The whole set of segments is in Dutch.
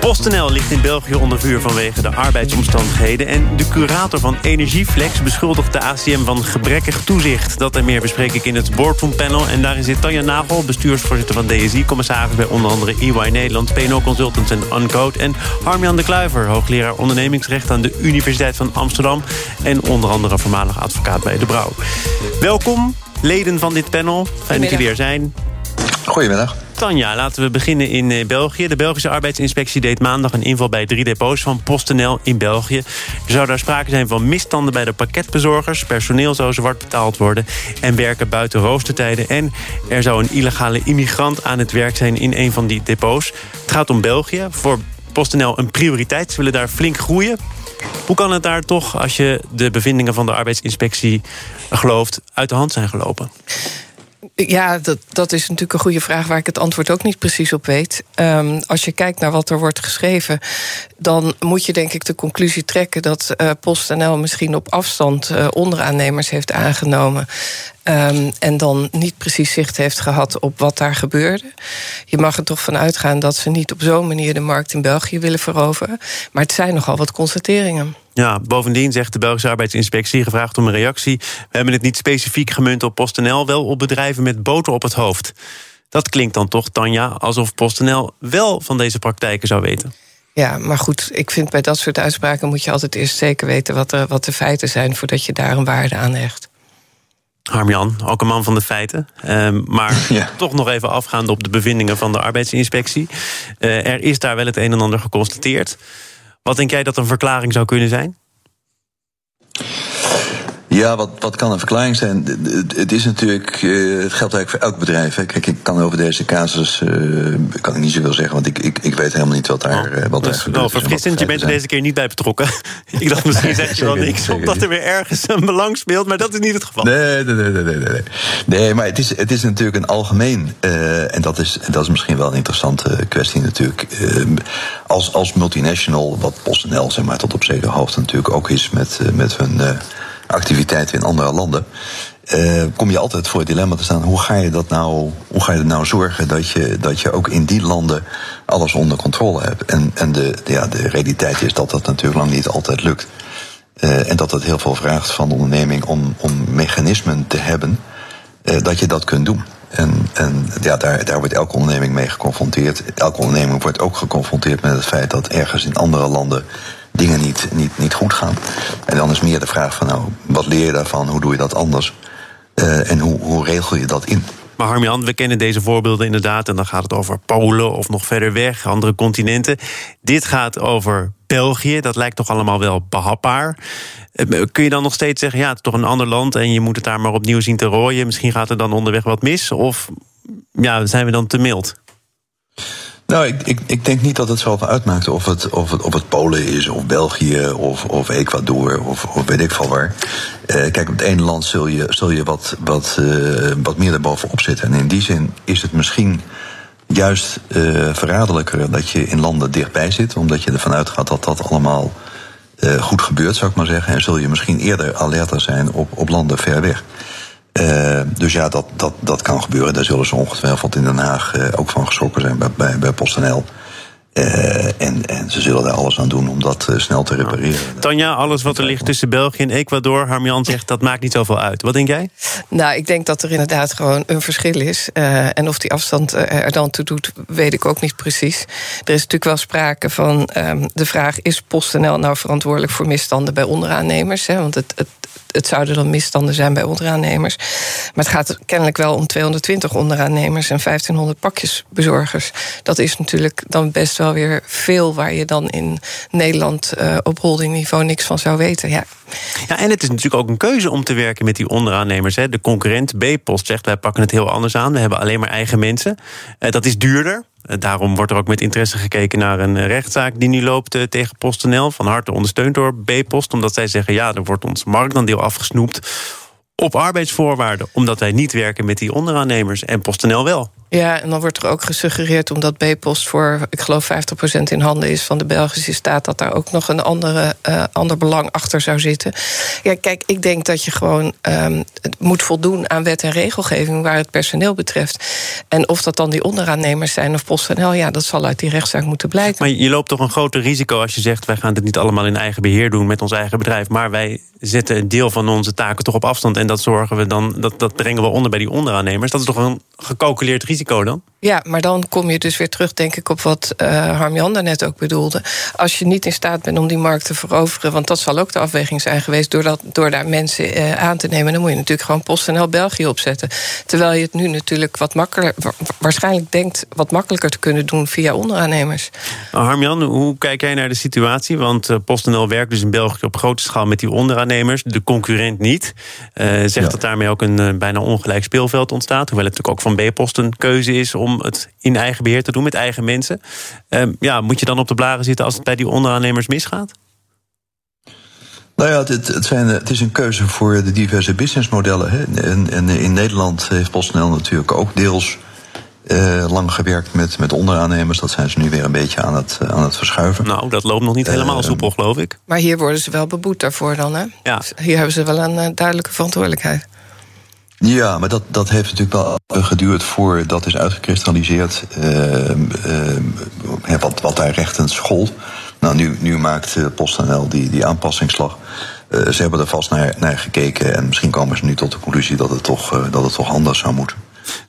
PostNL ligt in België onder vuur vanwege de arbeidsomstandigheden... en de curator van Energieflex beschuldigt de ACM van gebrekkig toezicht. Dat en meer bespreek ik in het Boardroom Panel. En daarin zit Tanja Nagel, bestuursvoorzitter van DSI... commissaris bij onder andere EY Nederland, PNO Consultants en Uncode... en Harmjan de Kluiver, hoogleraar ondernemingsrecht... aan de Universiteit van Amsterdam... en onder andere voormalig advocaat bij De Brouw. Welkom, leden van dit panel. Fijn dat jullie er zijn. Goedemiddag. Tanja, laten we beginnen in eh, België. De Belgische arbeidsinspectie deed maandag een inval bij drie depots van PostNL in België. Er zou daar sprake zijn van misstanden bij de pakketbezorgers. Personeel zou zwart betaald worden en werken buiten roostertijden. En er zou een illegale immigrant aan het werk zijn in een van die depots. Het gaat om België. Voor PostNL een prioriteit. Ze willen daar flink groeien. Hoe kan het daar toch, als je de bevindingen van de arbeidsinspectie gelooft, uit de hand zijn gelopen? Ja, dat, dat is natuurlijk een goede vraag waar ik het antwoord ook niet precies op weet. Um, als je kijkt naar wat er wordt geschreven, dan moet je denk ik de conclusie trekken dat uh, PostNL misschien op afstand uh, onderaannemers heeft aangenomen. Um, en dan niet precies zicht heeft gehad op wat daar gebeurde. Je mag er toch van uitgaan dat ze niet op zo'n manier de markt in België willen veroveren. Maar het zijn nogal wat constateringen. Ja, bovendien zegt de Belgische arbeidsinspectie, gevraagd om een reactie... we hebben het niet specifiek gemunt op PostNL... wel op bedrijven met boter op het hoofd. Dat klinkt dan toch, Tanja, alsof PostNL wel van deze praktijken zou weten. Ja, maar goed, ik vind bij dat soort uitspraken... moet je altijd eerst zeker weten wat, er, wat de feiten zijn... voordat je daar een waarde aan hecht. Harmjan, ook een man van de feiten. Uh, maar ja. toch nog even afgaande op de bevindingen van de arbeidsinspectie. Uh, er is daar wel het een en ander geconstateerd. Wat denk jij dat een verklaring zou kunnen zijn? Ja, wat, wat kan een verklaring zijn? Het is natuurlijk, uh, het geldt eigenlijk voor elk bedrijf. Hè. Kijk, ik kan over deze casus uh, kan ik niet zoveel zeggen, want ik, ik, ik weet helemaal niet wat daar, oh, wat daar gebeurt. Wel verfrissend, je bent er deze keer niet bij betrokken. ik dacht misschien zeg je wel niks, omdat er weer ergens een belang speelt, maar dat is niet het geval. Nee, nee, nee, nee, nee. Nee, nee maar het is, het is natuurlijk een algemeen, en dat is, dat is misschien wel een interessante kwestie natuurlijk. als, als multinational, wat PostNL zeg maar tot op zekere hoogte natuurlijk ook is met, met hun activiteiten in andere landen. Uh, kom je altijd voor het dilemma te staan: hoe ga je dat nou, hoe ga je er nou zorgen dat je, dat je ook in die landen alles onder controle hebt? En, en de, ja, de realiteit is dat dat natuurlijk lang niet altijd lukt. Uh, en dat het heel veel vraagt van de onderneming om, om mechanismen te hebben uh, dat je dat kunt doen. En, en ja, daar, daar wordt elke onderneming mee geconfronteerd. Elke onderneming wordt ook geconfronteerd met het feit dat ergens in andere landen dingen niet, niet, niet goed gaan. En dan is meer de vraag van nou, wat leer je daarvan? Hoe doe je dat anders? Uh, en hoe, hoe regel je dat in? Maar Harmjan, we kennen deze voorbeelden inderdaad. En dan gaat het over Polen of nog verder weg, andere continenten. Dit gaat over België. Dat lijkt toch allemaal wel behapbaar. Eh, kun je dan nog steeds zeggen, ja, het is toch een ander land... en je moet het daar maar opnieuw zien te rooien. Misschien gaat er dan onderweg wat mis? Of ja, zijn we dan te mild? Nou, ik, ik, denk niet dat het zoveel uitmaakt of het, of het, het Polen is, of België, of, of Ecuador, of, of weet ik veel waar. Uh, kijk, op het ene land zul je, zul je wat, wat, uh, wat meer erbovenop zitten. En in die zin is het misschien juist uh, verraderlijker dat je in landen dichtbij zit, omdat je ervan uitgaat dat dat allemaal goed gebeurt, zou ik maar zeggen. En zul je misschien eerder alerter zijn op, op landen ver weg. Uh, dus ja, dat, dat, dat kan gebeuren. Daar zullen ze ongetwijfeld in Den Haag uh, ook van geschrokken zijn bij, bij, bij PostNL. Uh, en, en ze zullen daar alles aan doen om dat snel te repareren. Tanja, alles wat er ligt tussen België en Ecuador, Harmjan zegt dat maakt niet zoveel uit. Wat denk jij? Nou, ik denk dat er inderdaad gewoon een verschil is. en of die afstand er dan toe doet, weet ik ook niet precies. Er is natuurlijk wel sprake van um, de vraag: is PostNL nou verantwoordelijk voor misstanden bij onderaannemers? Hè? Want het, het het zouden dan misstanden zijn bij onderaannemers. Maar het gaat kennelijk wel om 220 onderaannemers en 1500 pakjesbezorgers. Dat is natuurlijk dan best wel weer veel waar je dan in Nederland uh, op holdingniveau niks van zou weten. Ja. ja, en het is natuurlijk ook een keuze om te werken met die onderaannemers. Hè. De concurrent B-Post zegt wij pakken het heel anders aan. We hebben alleen maar eigen mensen. Uh, dat is duurder. Eh, daarom wordt er ook met interesse gekeken naar een rechtszaak die nu loopt eh, tegen PostNL. Van harte ondersteund door B-Post. Omdat zij zeggen, ja, er wordt ons marktaandeel afgesnoept op arbeidsvoorwaarden, omdat wij niet werken met die onderaannemers en PostNL wel. Ja, en dan wordt er ook gesuggereerd, omdat B-Post voor, ik geloof, 50% in handen is van de Belgische staat, dat daar ook nog een andere, uh, ander belang achter zou zitten. Ja, kijk, ik denk dat je gewoon um, moet voldoen aan wet en regelgeving waar het personeel betreft. En of dat dan die onderaannemers zijn of PostNL, ja, dat zal uit die rechtszaak moeten blijken. Maar je loopt toch een groter risico als je zegt: wij gaan dit niet allemaal in eigen beheer doen met ons eigen bedrijf, maar wij zetten een deel van onze taken toch op afstand en dat zorgen we dan, dat, dat brengen we onder bij die onderaannemers. Dat is toch een gecalculeerd risico dan? Ja, maar dan kom je dus weer terug, denk ik, op wat uh, Harmjan daarnet ook bedoelde. Als je niet in staat bent om die markt te veroveren, want dat zal ook de afweging zijn geweest door, dat, door daar mensen uh, aan te nemen, dan moet je natuurlijk gewoon PostNL België opzetten. Terwijl je het nu natuurlijk wat makkelijker, waarschijnlijk denkt wat makkelijker te kunnen doen via onderaannemers. Nou, Harmjan, hoe kijk jij naar de situatie? Want uh, PostNL werkt dus in België op grote schaal met die onderaannemers, de concurrent niet. zegt ja. dat daarmee ook een bijna ongelijk speelveld ontstaat, hoewel het natuurlijk ook van B-Post een keuze is om het in eigen beheer te doen met eigen mensen. Um, ja, moet je dan op de blaren zitten als het bij die onderaannemers misgaat? Nou ja, het, het, zijn, het is een keuze voor de diverse businessmodellen. Hè. En, en in Nederland heeft PostNL natuurlijk ook deels uh, lang gewerkt met, met onderaannemers. Dat zijn ze nu weer een beetje aan het, aan het verschuiven. Nou, dat loopt nog niet helemaal uh, soepel, geloof ik. Maar hier worden ze wel beboet daarvoor dan, hè? Ja. Hier hebben ze wel een uh, duidelijke verantwoordelijkheid. Ja, maar dat, dat heeft natuurlijk wel geduurd voordat is uitgekristalliseerd uh, uh, wat, wat daar rechtens gold. Nou, nu, nu maakt PostNL die, die aanpassingsslag. Uh, ze hebben er vast naar, naar gekeken en misschien komen ze nu tot de conclusie dat het toch, dat het toch anders zou moeten.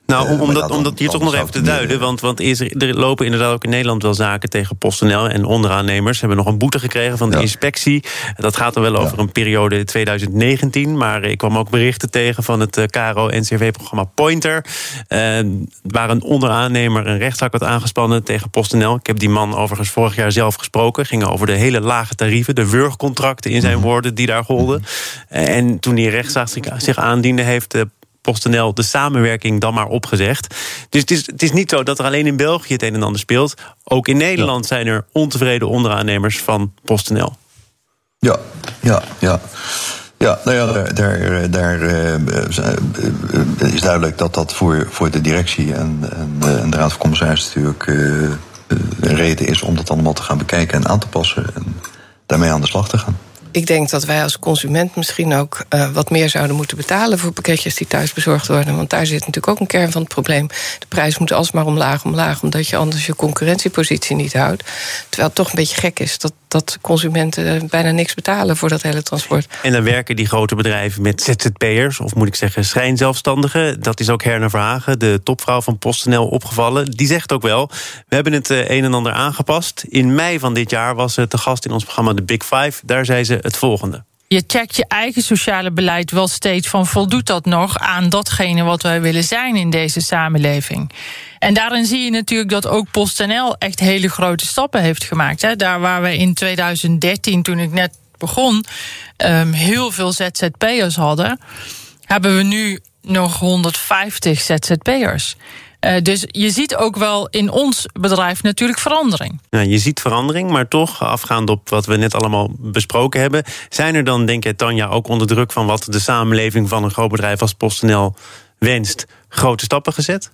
Nou, om, om, dat, om dat hier toch nog even te duiden. Want, want er lopen inderdaad ook in Nederland wel zaken tegen PostNL en onderaannemers. Hebben nog een boete gekregen van de ja. inspectie. Dat gaat er wel over ja. een periode 2019. Maar ik kwam ook berichten tegen van het KRO-NCV-programma Pointer. Uh, waar een onderaannemer een rechtszaak had aangespannen tegen PostNL. Ik heb die man overigens vorig jaar zelf gesproken. Ging over de hele lage tarieven, de wurgcontracten in zijn -hmm. woorden die daar golden. En toen die rechtszaak zich aandiende, heeft PostNL de samenwerking dan maar opgezegd. Dus het is, het is niet zo dat er alleen in België het een en ander speelt. Ook in Nederland zijn er ontevreden onderaannemers van PostNL. Ja, ja, ja. Ja, nou ja, daar, daar, daar uh, is duidelijk dat dat voor, voor de directie en, en, en de Raad van Commissarissen natuurlijk uh, een reden is om dat allemaal te gaan bekijken en aan te passen en daarmee aan de slag te gaan ik denk dat wij als consument misschien ook uh, wat meer zouden moeten betalen voor pakketjes die thuis bezorgd worden. Want daar zit natuurlijk ook een kern van het probleem. De prijs moet alsmaar omlaag, omlaag, omdat je anders je concurrentiepositie niet houdt. Terwijl het toch een beetje gek is dat, dat consumenten bijna niks betalen voor dat hele transport. En dan werken die grote bedrijven met ZZP'ers, of moet ik zeggen schijnzelfstandigen. Dat is ook Herna Verhagen, de topvrouw van PostNL, opgevallen. Die zegt ook wel, we hebben het uh, een en ander aangepast. In mei van dit jaar was ze te gast in ons programma The Big Five. Daar zei ze het volgende. Je checkt je eigen sociale beleid wel steeds van voldoet dat nog aan datgene wat wij willen zijn in deze samenleving. En daarin zie je natuurlijk dat ook PostNL echt hele grote stappen heeft gemaakt. Hè. Daar waar we in 2013, toen ik net begon, um, heel veel ZZP'ers hadden, hebben we nu nog 150 ZZP'ers. Uh, dus je ziet ook wel in ons bedrijf natuurlijk verandering. Je ziet verandering, maar toch, afgaand op wat we net allemaal besproken hebben, zijn er dan, denk ik, Tanja, ook onder druk van wat de samenleving van een groot bedrijf als PostNL wenst, grote stappen gezet?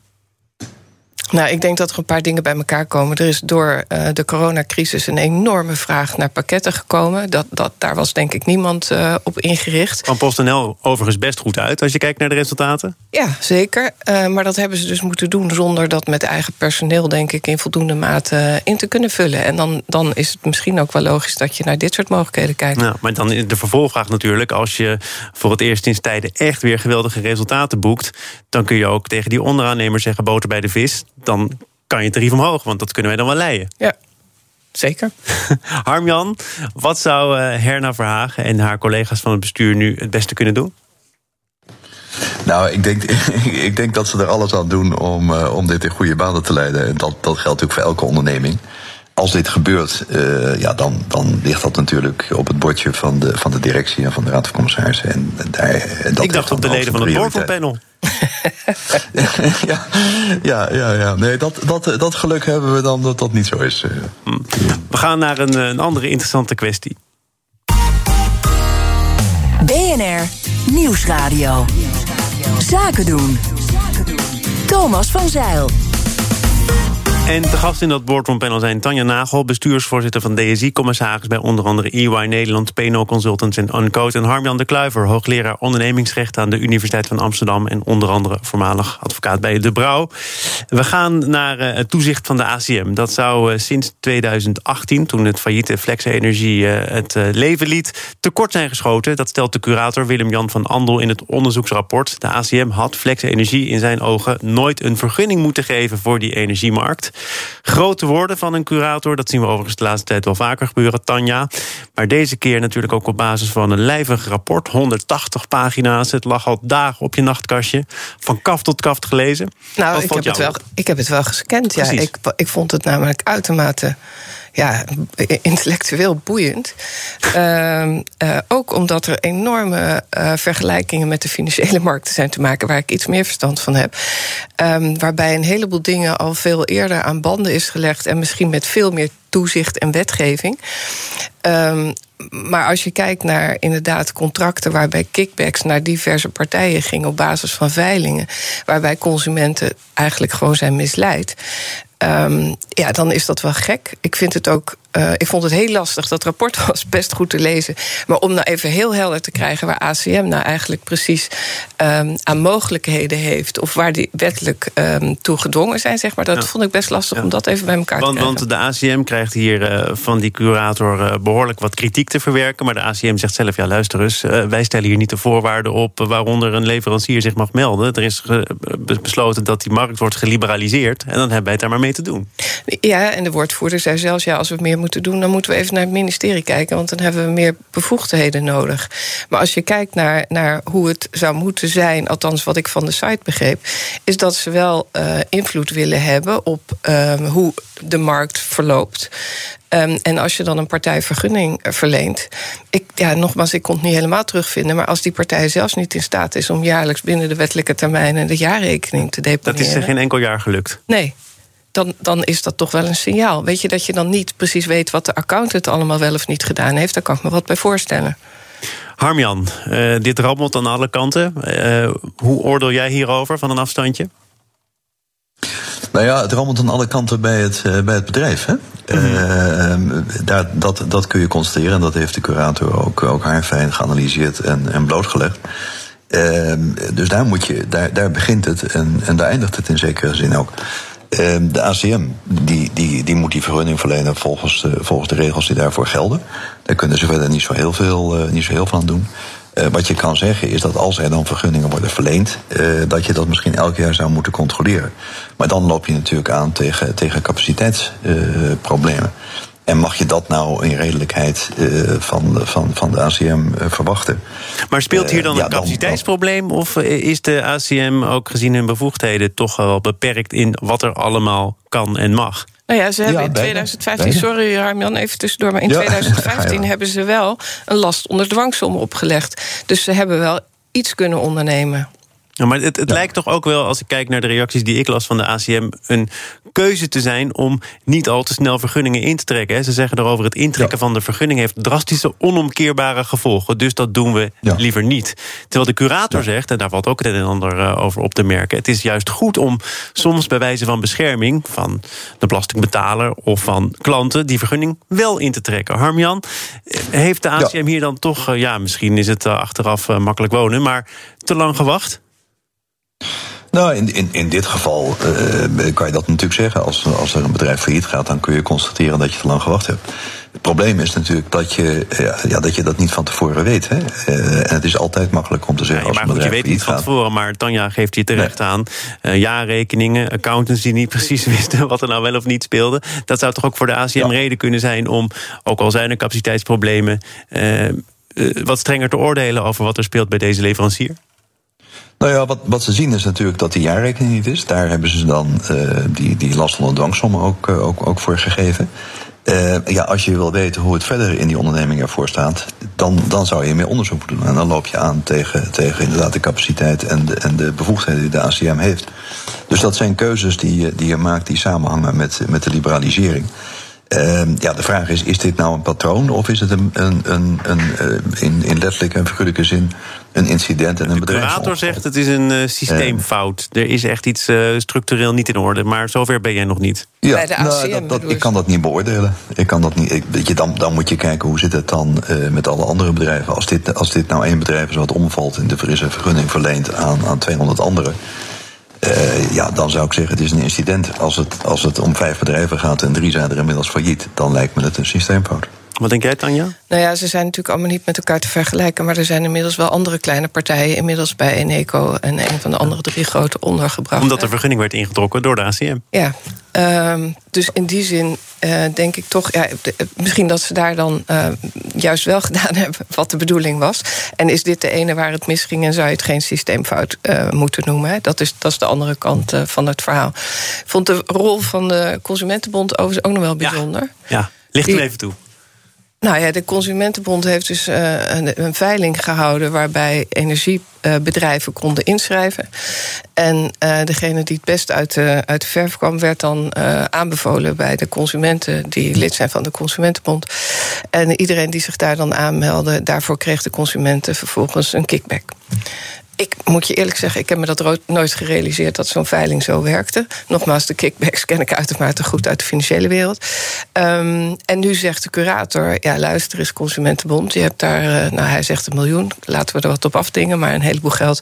Nou, ik denk dat er een paar dingen bij elkaar komen. Er is door uh, de coronacrisis een enorme vraag naar pakketten gekomen. Dat, dat, daar was denk ik niemand uh, op ingericht. Van PostNL overigens best goed uit als je kijkt naar de resultaten. Ja, zeker. Uh, maar dat hebben ze dus moeten doen zonder dat met eigen personeel, denk ik, in voldoende mate in te kunnen vullen. En dan, dan is het misschien ook wel logisch dat je naar dit soort mogelijkheden kijkt. Ja, maar dan de vervolgvraag natuurlijk, als je voor het eerst sinds tijden echt weer geweldige resultaten boekt, dan kun je ook tegen die onderaannemers zeggen boter bij de vis dan kan je tarief omhoog, want dat kunnen wij dan wel leiden. Ja, zeker. Harmjan, wat zou uh, Herna Verhagen en haar collega's van het bestuur nu het beste kunnen doen? Nou, ik denk, ik denk dat ze er alles aan doen om, uh, om dit in goede banen te leiden. En dat, dat geldt natuurlijk voor elke onderneming. Als dit gebeurt, uh, ja, dan, dan ligt dat natuurlijk op het bordje van de, van de directie en van de Raad van Commissarissen. En daar, en dat ik dacht op de leden van het boardroompanel. ja, ja, ja, ja. Nee, dat, dat, dat geluk hebben we dan dat dat niet zo is. Hm. We gaan naar een, een andere interessante kwestie. BNR Nieuwsradio. Zaken doen. Thomas van Zeil. En de gast in dat boardroompanel zijn Tanja Nagel, bestuursvoorzitter van DSI, commissaris bij onder andere EY Nederland, PNO Consultants en Uncode. En Harmjan de Kluiver, hoogleraar ondernemingsrecht aan de Universiteit van Amsterdam. En onder andere voormalig advocaat bij De Brouw. We gaan naar uh, het toezicht van de ACM. Dat zou uh, sinds 2018, toen het failliete Flex Energie uh, het leven liet, tekort zijn geschoten. Dat stelt de curator Willem-Jan van Andel in het onderzoeksrapport. De ACM had Flex Energie in zijn ogen nooit een vergunning moeten geven voor die energiemarkt. Grote woorden van een curator, dat zien we overigens de laatste tijd wel vaker gebeuren, Tanja. Maar deze keer natuurlijk ook op basis van een lijvig rapport, 180 pagina's. Het lag al dagen op je nachtkastje, van kaf tot kaft gelezen. Nou, ik heb, het wel, ik heb het wel gescand, ja. Ik, ik vond het namelijk uitermate ja, intellectueel boeiend. uh, uh, ook omdat er enorme uh, vergelijkingen met de financiële markten zijn te maken, waar ik iets meer verstand van heb. Um, waarbij een heleboel dingen al veel eerder aan banden is gelegd en misschien met veel meer toezicht en wetgeving. Um, maar als je kijkt naar inderdaad contracten waarbij kickbacks naar diverse partijen gingen op basis van veilingen, waarbij consumenten eigenlijk gewoon zijn misleid. Um, ja, dan is dat wel gek. Ik vind het ook. Uh, ik vond het heel lastig. Dat rapport was best goed te lezen. Maar om nou even heel helder te krijgen waar ACM nou eigenlijk precies um, aan mogelijkheden heeft. of waar die wettelijk um, toe gedwongen zijn, zeg maar. Dat ja. vond ik best lastig ja. om dat even bij elkaar want, te krijgen. Want de ACM krijgt hier uh, van die curator uh, behoorlijk wat kritiek te verwerken. Maar de ACM zegt zelf: ja, luister eens, wij stellen hier niet de voorwaarden op waaronder een leverancier zich mag melden. Er is besloten dat die markt wordt geliberaliseerd. En dan hebben wij het daar maar mee te doen. Ja, en de woordvoerder zei zelfs: ja, als we meer moeten doen, dan moeten we even naar het ministerie kijken, want dan hebben we meer bevoegdheden nodig. Maar als je kijkt naar, naar hoe het zou moeten zijn, althans wat ik van de site begreep, is dat ze wel uh, invloed willen hebben op uh, hoe de markt verloopt. Um, en als je dan een partij vergunning verleent. Ik, ja, nogmaals, ik kon het niet helemaal terugvinden. Maar als die partij zelfs niet in staat is om jaarlijks binnen de wettelijke termijnen de jaarrekening te deponeren. Dat is er geen enkel jaar gelukt. Nee dan, dan is dat toch wel een signaal. Weet je dat je dan niet precies weet wat de accountant allemaal wel of niet gedaan heeft? Daar kan ik me wat bij voorstellen. Harmjan, uh, dit rammelt aan alle kanten. Uh, hoe oordeel jij hierover van een afstandje? Nou ja, het rammelt aan alle kanten bij het, uh, bij het bedrijf. Hè? Uh, daar, dat, dat kun je constateren. En dat heeft de curator ook, ook haarfijn geanalyseerd en, en blootgelegd. Uh, dus daar, moet je, daar, daar begint het en, en daar eindigt het in zekere zin ook. Ehm, de ACM die, die, die moet die vergunning verlenen volgens, uh, volgens de regels die daarvoor gelden. Daar kunnen ze verder niet zo heel veel, uh, niet zo heel veel aan doen. Uh, wat je kan zeggen is dat als er dan vergunningen worden verleend, dat je dat misschien elk jaar zou moeten controleren. Maar dan loop je natuurlijk aan tegen, tegen capaciteitsproblemen. En mag je dat nou in redelijkheid uh, van, van, van de ACM uh, verwachten? Maar speelt hier dan uh, een ja, capaciteitsprobleem? Dan, of is de ACM ook gezien hun bevoegdheden toch wel beperkt in wat er allemaal kan en mag? Nou ja, ze hebben ja, in 2015, bijna. sorry Harmjan, even tussendoor, maar in ja, 2015 hebben ze wel een last onder dwangsom opgelegd. Dus ze hebben wel iets kunnen ondernemen. Ja, maar het, het ja. lijkt toch ook wel, als ik kijk naar de reacties die ik las van de ACM, een keuze te zijn om niet al te snel vergunningen in te trekken. Ze zeggen erover: het intrekken ja. van de vergunning heeft drastische, onomkeerbare gevolgen. Dus dat doen we liever niet. Terwijl de curator zegt, en daar valt ook het een en ander uh, over op te merken: het is juist goed om soms bij wijze van bescherming van de belastingbetaler of van klanten die vergunning wel in te trekken. Harmjan, heeft de ACM hier dan toch, uh, ja, misschien is het uh, achteraf makkelijk wonen, maar te lang gewacht? Nou, in, in, in dit geval uh, kan je dat natuurlijk zeggen. Als, als er een bedrijf failliet gaat, dan kun je constateren dat je te lang gewacht hebt. Het probleem is natuurlijk dat je, uh, ja, dat, je dat niet van tevoren weet. Hè? Uh, en het is altijd makkelijk om te zeggen. Ja, maar als een goed, je weet niet van tevoren, maar Tanja geeft hier terecht nee. aan. jaarrekeningen, accountants die niet precies wisten wat er nou wel of niet speelde. Dat zou toch ook voor de ACM ja. reden kunnen zijn om, ook al zijn er capaciteitsproblemen, wat strenger te oordelen over wat er speelt bij deze leverancier? Nou ja, wat, wat ze zien is natuurlijk dat die jaarrekening niet is. Daar hebben ze dan uh, die, die last onder dwangsommen ook, uh, ook, ook voor gegeven. Uh, ja, als je wil weten hoe het verder in die onderneming ervoor staat, dan, dan zou je meer onderzoek moeten doen. En dan loop je aan tegen, tegen inderdaad de capaciteit en de, en de bevoegdheden die de ACM heeft. Dus dat zijn keuzes die, die je maakt die samenhangen met, met de liberalisering. Ehm, ja, de vraag is: is dit nou een patroon of is het een, een, een, een uh, in, in letterlijke en figuurlijke zin een incident en een bedrijf? De curator zegt het is een uh, systeemfout. er is echt iets uh, structureel niet in orde. Maar zover ben jij nog niet. Ja, Bij de ACM, nou, dat, dat, ik kan dat niet beoordelen. Ik kan dat niet, ik, weet je, dan, dan moet je kijken hoe zit het dan met alle andere bedrijven. Als dit, als dit nou één bedrijf is wat omvalt en er is een vergunning verleend aan, aan 200 anderen. Uh, ja, dan zou ik zeggen, het is een incident. Als het, als het om vijf bedrijven gaat en drie zijn er inmiddels failliet, dan lijkt me het een systeemfout. Wat denk jij, Tanja? Nou ja, ze zijn natuurlijk allemaal niet met elkaar te vergelijken. Maar er zijn inmiddels wel andere kleine partijen. Inmiddels bij Eneco en een van de andere drie grote ondergebracht. Omdat de vergunning werd ingetrokken door de ACM. Ja, um, dus in die zin uh, denk ik toch. Ja, misschien dat ze daar dan uh, juist wel gedaan hebben wat de bedoeling was. En is dit de ene waar het misging en zou je het geen systeemfout uh, moeten noemen? Hè? Dat, is, dat is de andere kant van het verhaal. Ik vond de rol van de Consumentenbond overigens ook nog wel bijzonder. Ja, ja. licht er even toe. Nou ja, de Consumentenbond heeft dus uh, een, een, veiling gehouden waarbij energiebedrijven konden inschrijven. En uh, degene die het best uit de, uit verf kwam, werd dan uh, aanbevolen bij de consumenten die lid zijn van de Consumentenbond. En iedereen die zich daar dan aanmeldde, daarvoor kreeg de consumenten vervolgens een kickback ik moet je eerlijk zeggen, ik heb me dat nooit gerealiseerd dat zo'n veiling zo werkte. Nogmaals, de kickbacks ken ik uitermate goed uit de financiële wereld. Um, en nu zegt de curator: ja, luister eens, Consumentenbond. Je hebt daar, uh, nou, hij zegt een miljoen. Laten we er wat op afdingen, maar een heleboel geld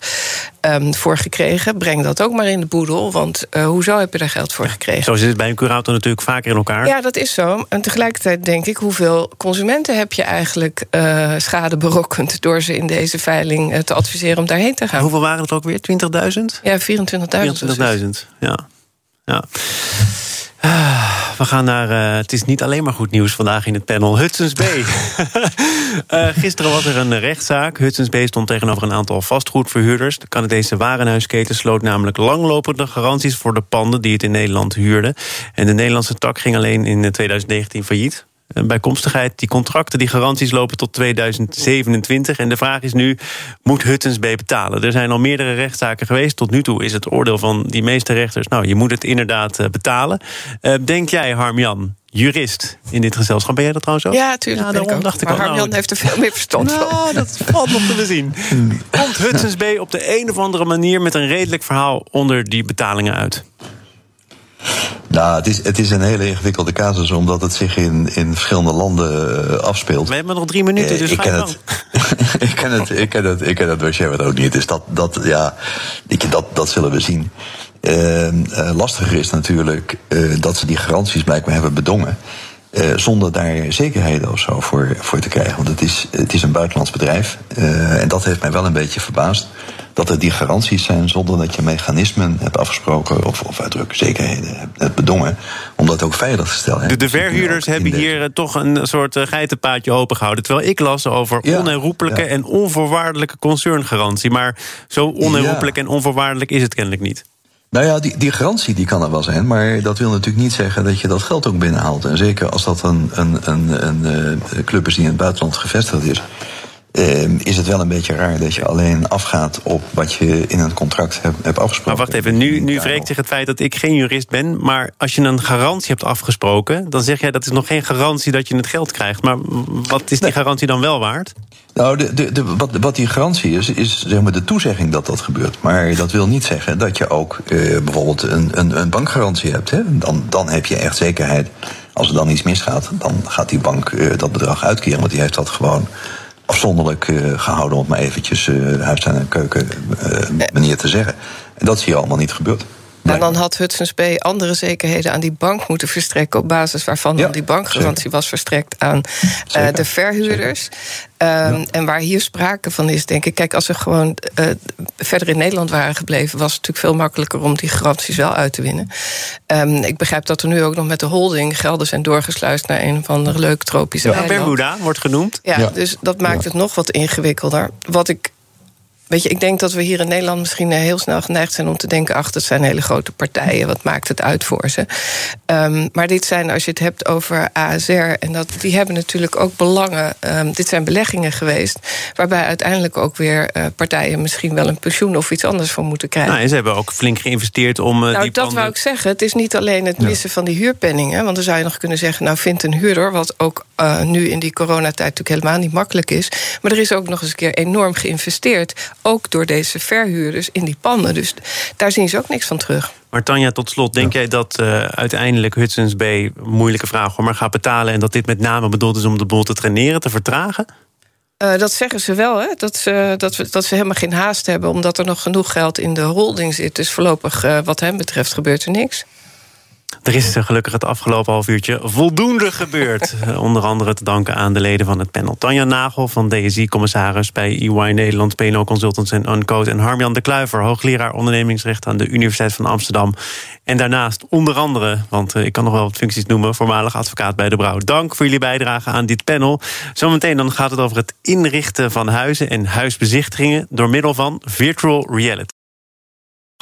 um, voor gekregen. Breng dat ook maar in de boedel, want uh, hoezo heb je daar geld voor gekregen? Zo zit het bij een curator natuurlijk vaker in elkaar. Ja, dat is zo. En tegelijkertijd denk ik, hoeveel consumenten heb je eigenlijk uh, schade berokkend door ze in deze veiling te adviseren om daarheen te gaan. Hoeveel waren het ook weer? 20.000? Ja, 24.000. 24.000, ja. ja. Ah, we gaan naar. Uh, het is niet alleen maar goed nieuws vandaag in het panel. Hudson's Bay. uh, gisteren was er een rechtszaak. Hudson's Bay stond tegenover een aantal vastgoedverhuurders. De Canadese warenhuisketen sloot namelijk langlopende garanties voor de panden die het in Nederland huurde. En de Nederlandse tak ging alleen in 2019 failliet bijkomstigheid. Die contracten, die garanties lopen tot 2027. En de vraag is nu, moet Huttens B betalen? Er zijn al meerdere rechtszaken geweest. Tot nu toe is het oordeel van die meeste rechters... nou, je moet het inderdaad eh, betalen. Uh, denk jij, Harmjan, jurist in dit gezelschap. Ben jij dat trouwens ook? Ja, natuurlijk. Ja, daarom dacht ik maar Harmjan nou, heeft er veel meer verstand nou, van. Dat valt nog te bezien. Komt Hudson's B op de een of andere manier... met een redelijk verhaal onder die betalingen uit? Nou, het is, het is een hele ingewikkelde casus, omdat het zich in, in verschillende landen uh, afspeelt. We hebben nog drie minuten, dus ik ken, het, ik ken het. Ik ken het. Ik ken het dossier wat ook niet. Dus dat, dat, ja, dat, dat zullen we zien. Uh, uh, lastiger is natuurlijk dat ze die garanties blijkbaar hebben bedongen. Uh, zonder daar zekerheden of zo voor, voor te krijgen. Want het is, het is een buitenlands bedrijf. En dat heeft mij wel een beetje verbaasd dat er die garanties zijn zonder dat je mechanismen hebt afgesproken of, of uitdrukkelijke zekerheden hebt bedongen om dat ook veilig te stellen. De, de verhuurders hebben hier eh, toch een soort uh, geitenpaadje opengehouden. Terwijl ik las over ja, onherroepelijke en onvoorwaardelijke concerngarantie. Maar zo onherroepelijk en onvoorwaardelijk is het kennelijk niet. Nou ja, die, die garantie die kan er wel zijn, maar dat wil natuurlijk niet zeggen dat je dat geld ook binnenhaalt. En zeker als dat een, een, een, een, een eh, club is die in het buitenland gevestigd is. Uh, is het wel een beetje raar dat je alleen afgaat op wat je in een contract hebt, afgesproken. Maar wacht even, nu, nu wreekt zich het feit dat ik geen jurist ben. Maar als je een garantie hebt afgesproken, dan zeg jij dat is nog geen garantie dat je het geld krijgt. Maar wat is die garantie dan wel waard? Nou, de, de, de, wat, wat die garantie is, is zeg maar de toezegging dat dat gebeurt. Maar dat wil niet zeggen dat je ook uh, bijvoorbeeld een, een, een bankgarantie hebt. Hè? Dan, dan heb je echt zekerheid. Als er dan iets misgaat, dan gaat die bank uh, dat bedrag uitkeren. Want die heeft dat gewoon afzonderlijk uh, gehouden, om maar eventjes uh, huistuin- en keuken uh, manier te zeggen. En dat is hier allemaal niet gebeurd. En dan had Hudson's Bay andere zekerheden aan die bank moeten verstrekken... op basis waarvan dan die bankgarantie was verstrekt aan uh, de verhuurders. Um, ja. En waar hier sprake van is, denk ik... kijk, als ze gewoon uh, verder in Nederland waren gebleven... was het natuurlijk veel makkelijker om die garanties wel uit te winnen. Um, ik begrijp dat er nu ook nog met de holding... gelden zijn doorgesluist naar een van de leuke tropische ja. Bermuda wordt genoemd. Ja, ja, dus dat maakt het nog wat ingewikkelder. Wat ik weet je, ik denk dat we hier in Nederland misschien heel snel geneigd zijn om te denken: ach, dat zijn hele grote partijen, wat maakt het uit voor ze? Um, maar dit zijn, als je het hebt over ASR, en dat, die hebben natuurlijk ook belangen. Um, dit zijn beleggingen geweest, waarbij uiteindelijk ook weer uh, partijen misschien wel een pensioen of iets anders voor moeten krijgen. Nou, en ze hebben ook flink geïnvesteerd om. Uh, nou, die dat panden... wou ik zeggen. Het is niet alleen het missen ja. van die huurpenningen, want dan zou je nog kunnen zeggen: nou, vindt een huurder, wat ook uh, nu in die coronatijd natuurlijk helemaal niet makkelijk is. Maar er is ook nog eens een keer enorm geïnvesteerd, ook door deze verhuurders in die panden. Dus daar zien ze ook niks van terug. Maar Tanja, tot slot, denk ja. jij dat uh, uiteindelijk Hudson's Bay, moeilijke vraag, maar gaat betalen en dat dit met name bedoeld is om de boel te traineren, te vertragen? Uh, dat zeggen ze wel, hè? Dat, ze, dat, we, dat ze helemaal geen haast hebben, omdat er nog genoeg geld in de holding zit. Dus voorlopig, uh, wat hem betreft, gebeurt er niks. Er is gelukkig het afgelopen half uurtje voldoende gebeurd. Onder andere te danken aan de leden van het panel. Tanja Nagel van DSI-commissaris bij EY Nederland... PNO Consultants en Uncode... en Harmjan de Kluiver, hoogleraar ondernemingsrecht... aan de Universiteit van Amsterdam. En daarnaast onder andere, want ik kan nog wel wat functies noemen... voormalig advocaat bij De Brouw. Dank voor jullie bijdrage aan dit panel. Zometeen dan gaat het over het inrichten van huizen... en huisbezichtigingen door middel van virtual reality.